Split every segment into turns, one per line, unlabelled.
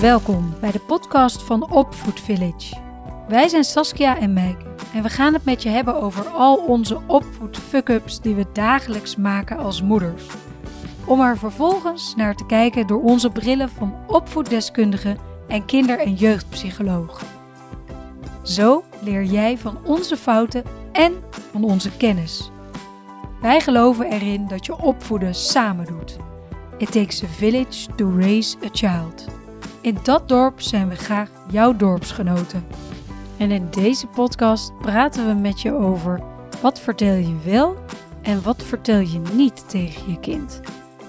Welkom bij de podcast van Opvoed Village. Wij zijn Saskia en Meike en we gaan het met je hebben over al onze opvoed fuck-ups die we dagelijks maken als moeders. Om er vervolgens naar te kijken door onze brillen van opvoeddeskundige en kinder- en jeugdpsycholoog. Zo leer jij van onze fouten en van onze kennis. Wij geloven erin dat je opvoeden samen doet. It takes a village to raise a child. In dat dorp zijn we graag jouw dorpsgenoten. En in deze podcast praten we met je over wat vertel je wel en wat vertel je niet tegen je kind.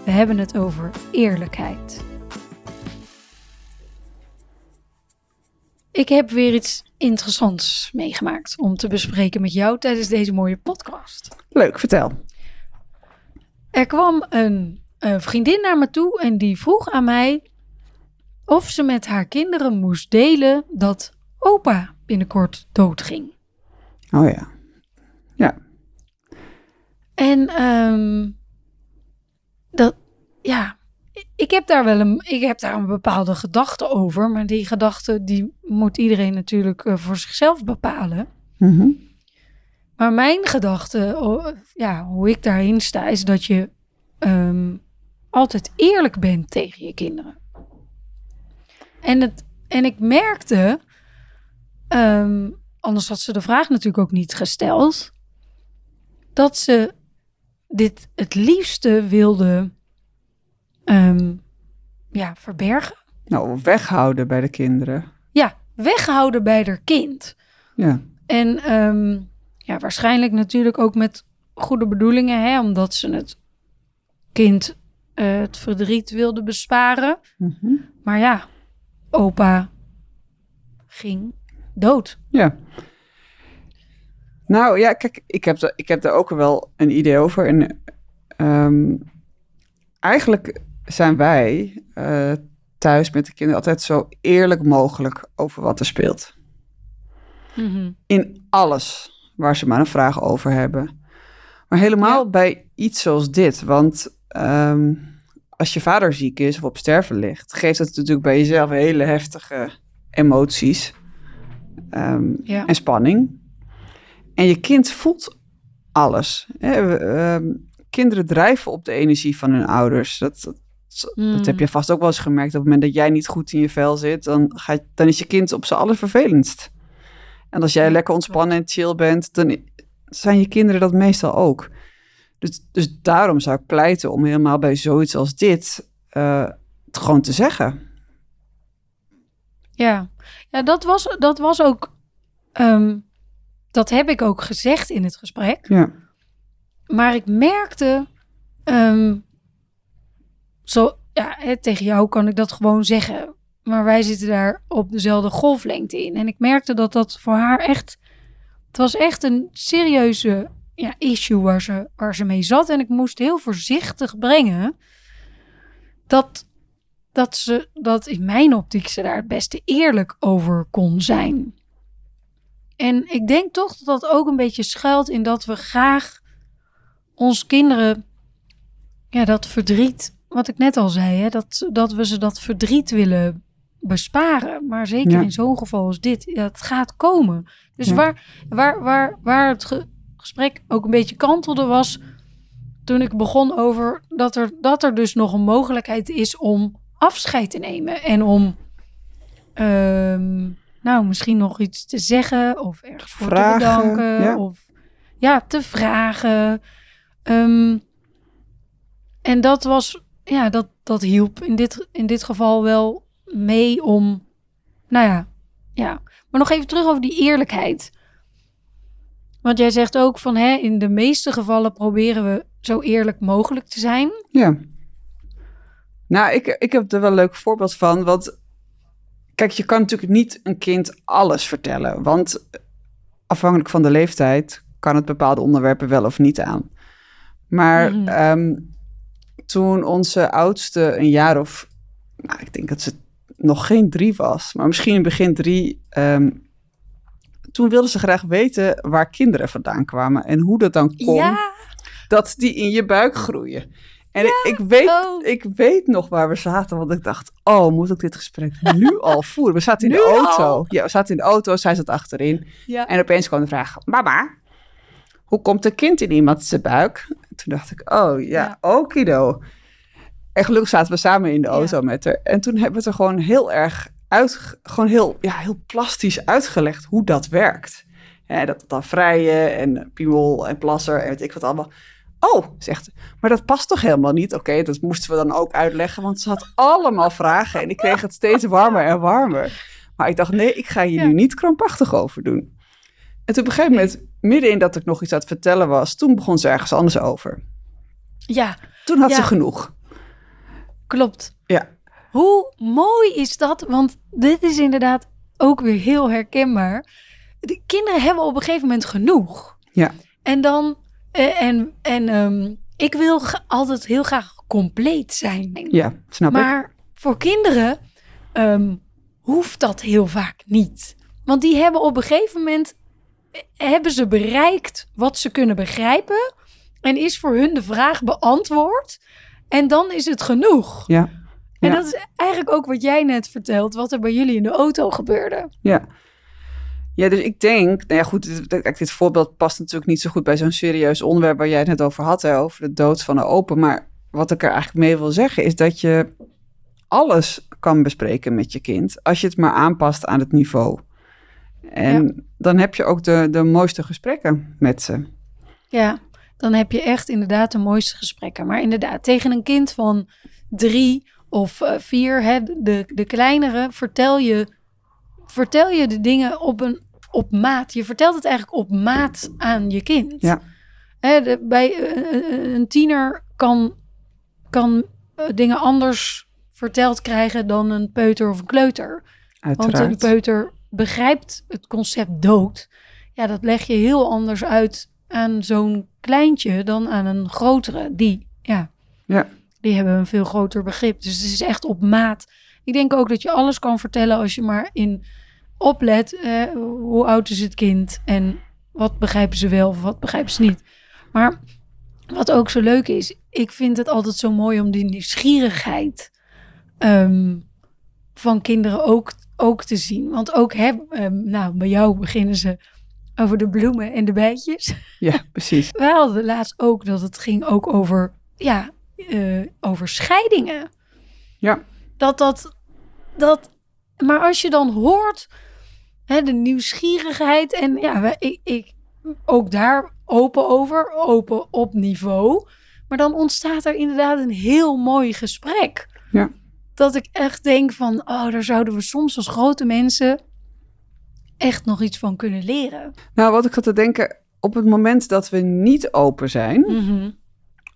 We hebben het over eerlijkheid. Ik heb weer iets interessants meegemaakt om te bespreken met jou tijdens deze mooie podcast.
Leuk, vertel.
Er kwam een, een vriendin naar me toe en die vroeg aan mij of ze met haar kinderen moest delen dat opa binnenkort doodging.
Oh ja. Ja.
En ehm, dat, ja, ik heb daar wel een, ik heb daar een bepaalde gedachte over, maar die gedachte die moet iedereen natuurlijk eh, voor zichzelf bepalen.
Mhm.
Maar mijn gedachte, oh, ja, hoe ik daarin sta, is dat je ehm, altijd eerlijk bent tegen je kinderen. En, het, en ik merkte, ehm, anders had ze de vraag natuurlijk ook niet gesteld, dat ze dit het liefste wilde ehm, ja, verbergen.
Nou, weghouden bij de kinderen.
Ja, weghouden bij haar kind.
Ja.
En ehm, ja, waarschijnlijk natuurlijk ook met goede bedoelingen, hè, omdat ze het kind eh, het verdriet wilde besparen.
Mhm.
Maar ja, opa ging dood.
Ja. Nou ja, kijk, ik heb, ik heb daar ook wel een idee over. En ehm, eigenlijk zijn wij eh, thuis met de kinderen altijd zo eerlijk mogelijk over wat er speelt. In alles waar ze maar een vraag over hebben. Maar helemaal
Ja.
bij iets zoals dit. Want ehm, als je vader ziek is of op sterven ligt, geeft dat natuurlijk bij jezelf hele heftige emoties ehm,
Ja.
en spanning. En je kind voelt alles. Hè? Ehm, kinderen drijven op de energie van hun ouders. Dat, dat,
Mm.
dat heb je vast ook wel eens gemerkt. Op het moment dat jij niet goed in je vel zit, dan, ga je, dan is je kind op z'n allervervelendst. En als jij lekker ontspannen en chill bent, dan zijn je kinderen dat meestal ook. Dus, dus daarom zou ik pleiten om helemaal bij zoiets als dit eh, het gewoon te zeggen.
Ja, ja dat, was, dat was ook. ehm, dat heb ik ook gezegd in het gesprek.
Ja.
Maar ik merkte. ehm, zo, ja, hè, tegen jou kan ik dat gewoon zeggen. Maar wij zitten daar op dezelfde golflengte in. En ik merkte dat dat voor haar echt. Het was echt een serieuze ja, issue waar ze, waar ze mee zat. En ik moest heel voorzichtig brengen. Dat, dat ze dat in mijn optiek ze daar het beste eerlijk over kon zijn. En ik denk toch dat dat ook een beetje schuilt in dat we graag ons kinderen, ja, dat verdriet, wat ik net al zei, hè, dat, dat we ze dat verdriet willen besparen. Maar zeker
Ja.
in zo'n geval als dit, het gaat komen. Dus
Ja.
waar, waar, waar, waar het ge- gesprek ook een beetje kantelde was toen ik begon over dat er, dat er dus nog een mogelijkheid is om afscheid te nemen en om ehm, nou misschien nog iets te zeggen of ergens voor
Vragen,
te bedanken
ja.
of ja te vragen. Ehm, en dat was ja dat dat hielp in dit in dit geval wel mee om nou ja ja maar nog even terug over die eerlijkheid. Want jij zegt ook van hè, in de meeste gevallen proberen we zo eerlijk mogelijk te zijn.
Ja. Nou, ik, ik heb er wel een leuk voorbeeld van. Want kijk, je kan natuurlijk niet een kind alles vertellen. Want afhankelijk van de leeftijd kan het bepaalde onderwerpen wel of niet aan. Maar
Mhm.
ehm, toen onze oudste een jaar of, nou, ik denk dat ze nog geen drie was, maar misschien in begin drie, ehm, toen wilde ze graag weten waar kinderen vandaan kwamen en hoe dat dan kon
Ja,
dat die in je buik groeien. En ik, ik weet,
oh.
ik weet nog waar we zaten, want ik dacht, oh, moet ik dit gesprek nu al voeren? We zaten in de auto.
al?
Ja, we zaten in de auto, zij zat achterin.
Ja.
En opeens kwam de vraag, mama, hoe komt een kind in iemand zijn buik? Toen dacht ik, oh ja,
Ja.
okido. En gelukkig zaten we samen in de auto met haar. En toen hebben we het er gewoon heel erg uit, gewoon heel, ja, heel plastisch uitgelegd hoe dat werkt. Dat dan vrijen en piemel en plasser en weet ik wat allemaal. Oh, zegt ze, maar dat past toch helemaal niet? Oké, dat moesten we dan ook uitleggen, want ze had allemaal vragen en ik kreeg het steeds warmer en warmer. Maar ik dacht, nee, ik ga hier
Ja.
nu niet krampachtig over doen. En toen op een gegeven moment, midden in dat ik nog iets aan het vertellen was, toen begon ze ergens anders over.
ja,
Toen had
Ja.
ze genoeg.
klopt.
Ja,
Hoe mooi is dat? Want dit is inderdaad ook weer heel herkenbaar. De kinderen hebben op een gegeven moment genoeg.
ja,
En dan, eh, en, en ehm, ik wil altijd heel graag compleet zijn.
ja, snap ik.
maar voor kinderen ehm, hoeft dat heel vaak niet. Want die hebben op een gegeven moment, eh, hebben ze bereikt wat ze kunnen begrijpen. En is voor hun de vraag beantwoord. En dan is het genoeg.
Ja,
En
Ja.
dat is eigenlijk ook wat jij net vertelt, wat er bij jullie in de auto gebeurde.
ja. Ja, dus ik denk, nou ja, goed, dit, dit voorbeeld past natuurlijk niet zo goed bij zo'n serieus onderwerp waar jij het net over had, hè, over de dood van de open. Maar wat ik er eigenlijk mee wil zeggen is dat je alles kan bespreken met je kind, als je het maar aanpast aan het niveau. En dan heb je ook de, de mooiste gesprekken met ze.
Ja, dan heb je echt inderdaad de mooiste gesprekken. Maar inderdaad, tegen een kind van drie of eh, vier, hè, de, de kleinere, vertel je, vertel je de dingen op, een, op maat. Je vertelt het eigenlijk op maat aan je kind.
Ja.
Hè, de, bij eh, eh, een tiener kan, kan dingen anders verteld krijgen dan een peuter of een kleuter. Want
Uiteraard.
een peuter begrijpt het concept dood. Ja, dat leg je heel anders uit aan zo'n kleintje dan aan een grotere. Die, ja,
Ja.
Die hebben een veel groter begrip. Dus het is echt op maat. Ik denk ook dat je alles kan vertellen als je maar in oplet. eh, hoe oud is het kind en wat begrijpen ze wel of wat begrijpen ze niet. Maar wat ook zo leuk is, ik vind het altijd zo mooi om die nieuwsgierigheid ehm, van kinderen ook, ook te zien. Want ook heb, ehm, nou, bij jou beginnen ze over de bloemen en de bijtjes.
Ja, precies.
Wij hadden laatst ook dat het ging ook over, ja, eh, over scheidingen.
Ja,
Dat dat, dat, maar als je dan hoort, hè, de nieuwsgierigheid en ja, ik, ik ook daar open over, open op niveau. Maar dan ontstaat er inderdaad een heel mooi gesprek.
Ja.
Dat ik echt denk van, oh, daar zouden we soms als grote mensen echt nog iets van kunnen leren.
nou wat ik had te denken, op het moment dat we niet open zijn
Mhm.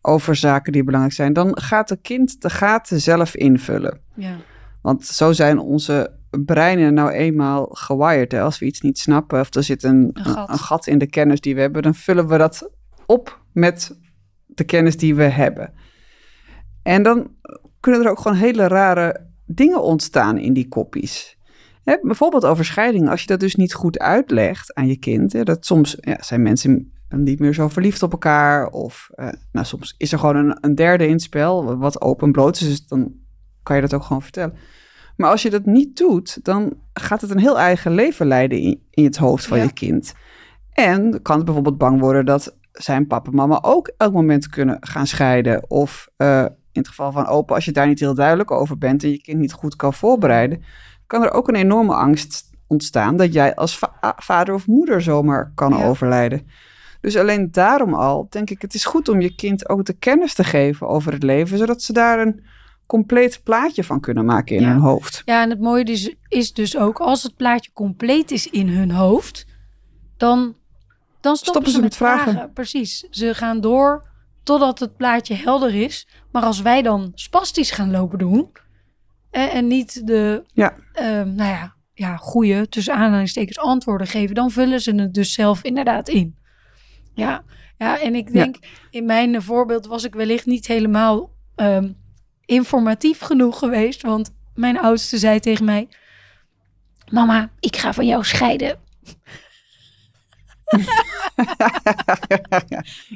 Over zaken die belangrijk zijn, dan gaat het kind de gaten zelf invullen.
Ja.
Want zo zijn onze breinen nou eenmaal gewired. Hè? Als we iets niet snappen of er zit een,
Een gat.
een gat in de kennis die we hebben, dan vullen we dat op met de kennis die we hebben. En dan kunnen er ook gewoon hele rare dingen ontstaan in die koppies. Hè, bijvoorbeeld over scheiding. Als je dat dus niet goed uitlegt aan je kind. Hè, dat soms ja, zijn mensen niet meer zo verliefd op elkaar. Of eh, nou, soms is er gewoon een, een derde in het spel. Wat open bloot is. Dus dan kan je dat ook gewoon vertellen. Maar als je dat niet doet, dan gaat het een heel eigen leven leiden in, in het hoofd van
Ja.
je kind. En kan het bijvoorbeeld bang worden dat zijn papa en mama ook elk moment kunnen gaan scheiden. Of eh, in het geval van opa, als je daar niet heel duidelijk over bent en je kind niet goed kan voorbereiden, kan er ook een enorme angst ontstaan dat jij als va- vader of moeder zomaar kan
Ja.
overlijden. Dus alleen daarom al denk ik, het is goed om je kind ook de kennis te geven over het leven, zodat ze daar een compleet plaatje van kunnen maken in
Ja.
hun hoofd.
Ja, en het mooie dus, is dus ook als het plaatje compleet is in hun hoofd, dan, dan stoppen, ze, met vragen. Precies. Ze gaan door totdat het plaatje helder is. Maar als wij dan spastisch gaan lopen doen en, en niet de,
Ja.
ehm, nou ja, ja, goede, tussen aanhalingstekens antwoorden geven, dan vullen ze het dus zelf inderdaad in. Ja, ja en ik
Ja.
denk, in mijn voorbeeld was ik wellicht niet helemaal ehm, informatief genoeg geweest. Want mijn oudste zei tegen mij: Mama, ik ga van jou scheiden.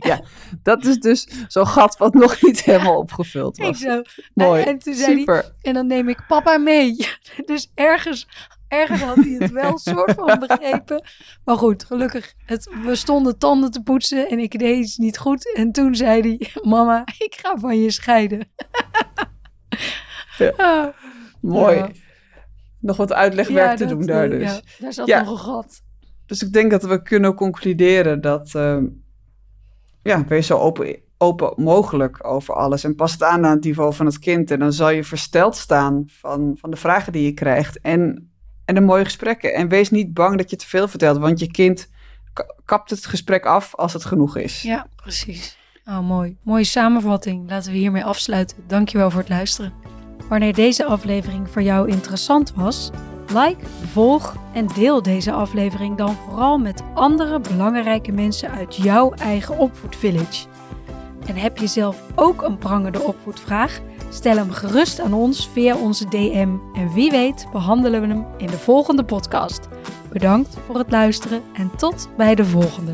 ja, dat is dus zo'n gat wat nog niet helemaal opgevuld was.
zo.
Mooi,
En toen zei hij,
super.
en dan neem ik papa mee. Dus ergens, ergens had hij het wel soort van begrepen. Maar goed, gelukkig, het, we stonden tanden te poetsen en ik deed iets niet goed. En toen zei hij, mama, ik ga van je scheiden.
Ja.
Ah,
Mooi.
Ja.
Nog wat uitlegwerk
ja,
te
dat,
doen daar
eh,
dus.
ja, daar zat nog een gat.
Dus ik denk dat we kunnen concluderen dat... ehm, ja, wees zo open, open mogelijk over alles. En pas het aan aan het niveau van het kind. En dan zal je versteld staan van, van de vragen die je krijgt. En, en de mooie gesprekken. En wees niet bang dat je te veel vertelt. Want je kind ka- kapt het gesprek af als het genoeg is.
Ja, precies. Oh, mooi. Mooie samenvatting. Laten we hiermee afsluiten. Dankjewel voor het luisteren. Wanneer deze aflevering voor jou interessant was, like, volg en deel deze aflevering dan vooral met andere belangrijke mensen uit jouw eigen opvoedvillage. En heb je zelf ook een prangende opvoedvraag? Stel hem gerust aan ons via onze DM en wie weet behandelen we hem in de volgende podcast. Bedankt voor het luisteren en tot bij de volgende.